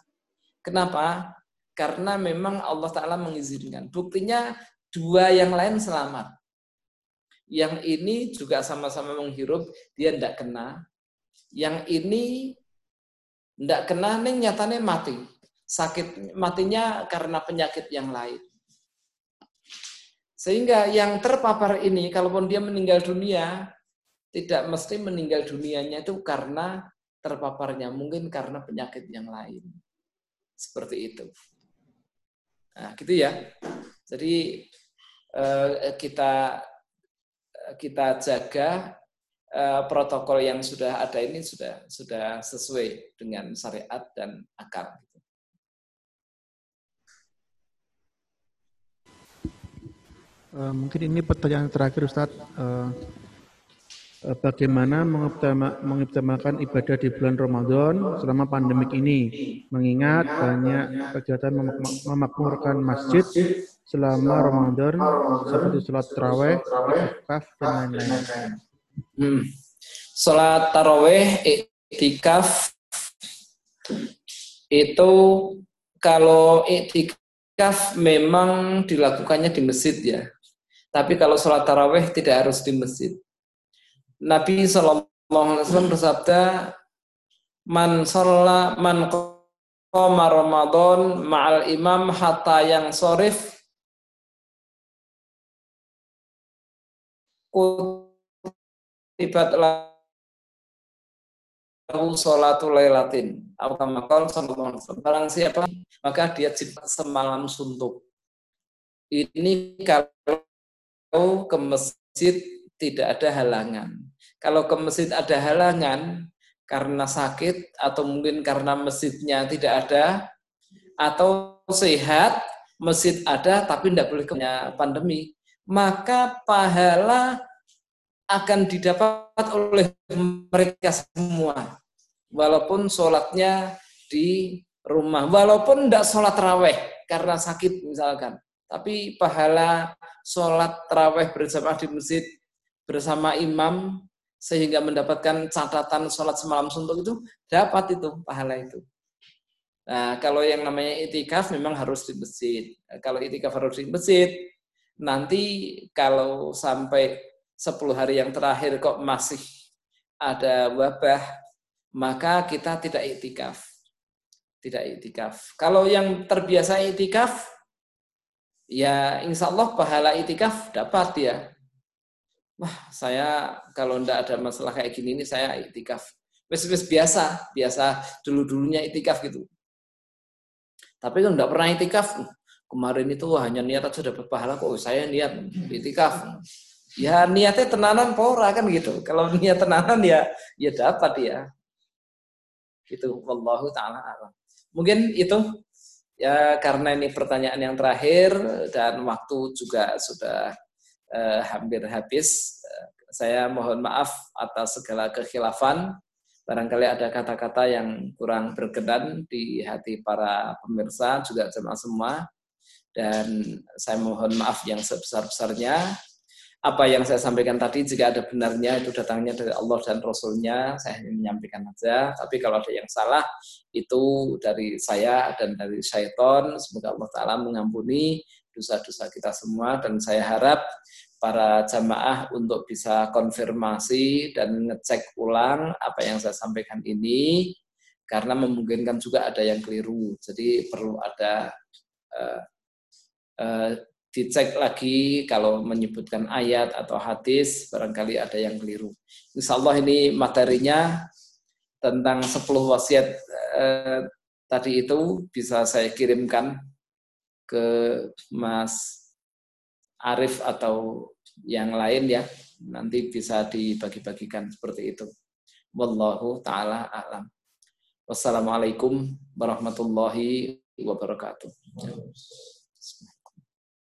Kenapa? Karena memang Allah Ta'ala mengizinkan. Buktinya dua yang lain selamat. Yang ini juga sama-sama menghirup, dia tidak kena. Yang ini tidak kena, ini nyatanya mati. Sakit matinya karena penyakit yang lain. Sehingga yang terpapar ini, kalaupun dia meninggal dunia, tidak mesti meninggal dunianya itu karena terpaparnya, mungkin karena penyakit yang lain. Seperti itu. Nah, gitu ya. Jadi eh, kita kita jaga uh, protokol yang sudah ada ini sudah sudah sesuai dengan syariat dan akal. Uh, mungkin ini pertanyaan terakhir Ustadz. Uh, bagaimana mengoptimalkan ibadah di bulan Ramadan selama pandemik ini, mengingat banyak kegiatan memakmurkan masjid selama Ramadan seperti sholat taraweh, itikaf dan lain-lain. Hmm. Sholat taraweh, itikaf itu kalau itikaf memang dilakukannya di masjid ya. Tapi kalau sholat taraweh tidak harus di masjid. Nabi Shallallahu Alaihi Wasallam bersabda, "Man sholla man qoma Ramadan ma'al imam hatta yang sorif kutibat lahu sholatu lailatin atau makal sallallahu barang siapa maka dia semalam suntuk. Ini kalau ke masjid tidak ada halangan kalau ke masjid ada halangan karena sakit atau mungkin karena masjidnya tidak ada atau sehat masjid ada tapi tidak boleh punya pandemi maka pahala akan didapat oleh mereka semua. Walaupun sholatnya di rumah. Walaupun tidak sholat raweh karena sakit misalkan. Tapi pahala sholat raweh bersama di masjid bersama imam sehingga mendapatkan catatan sholat semalam suntuk itu dapat itu pahala itu. Nah, kalau yang namanya itikaf memang harus di masjid. Kalau itikaf harus di masjid, nanti kalau sampai 10 hari yang terakhir kok masih ada wabah, maka kita tidak itikaf. Tidak itikaf. Kalau yang terbiasa itikaf, ya insya Allah pahala itikaf dapat ya. Wah, saya kalau tidak ada masalah kayak gini ini saya itikaf. Wes-wes biasa, biasa dulu-dulunya itikaf gitu. Tapi kalau tidak pernah itikaf, kemarin itu hanya niat aja dapat pahala kok saya niat itikaf ya niatnya tenanan pora kan gitu kalau niat tenanan ya ya dapat ya itu wallahu taala alam mungkin itu ya karena ini pertanyaan yang terakhir dan waktu juga sudah eh, hampir habis. Saya mohon maaf atas segala kekhilafan. Barangkali ada kata-kata yang kurang berkenan di hati para pemirsa juga jemaah semua. Dan saya mohon maaf yang sebesar-besarnya. Apa yang saya sampaikan tadi jika ada benarnya itu datangnya dari Allah dan Rasulnya. Saya hanya menyampaikan saja tapi kalau ada yang salah itu dari saya dan dari syaitan. Semoga Allah Ta'ala mengampuni dosa-dosa kita semua dan saya harap para jamaah untuk bisa konfirmasi dan ngecek ulang apa yang saya sampaikan ini karena memungkinkan juga ada yang keliru jadi perlu ada uh, uh, dicek lagi kalau menyebutkan ayat atau hadis barangkali ada yang keliru. Insya Allah ini materinya tentang 10 wasiat eh, tadi itu bisa saya kirimkan ke Mas Arif atau yang lain ya. Nanti bisa dibagi-bagikan seperti itu. Wallahu taala alam. Wassalamualaikum warahmatullahi wabarakatuh.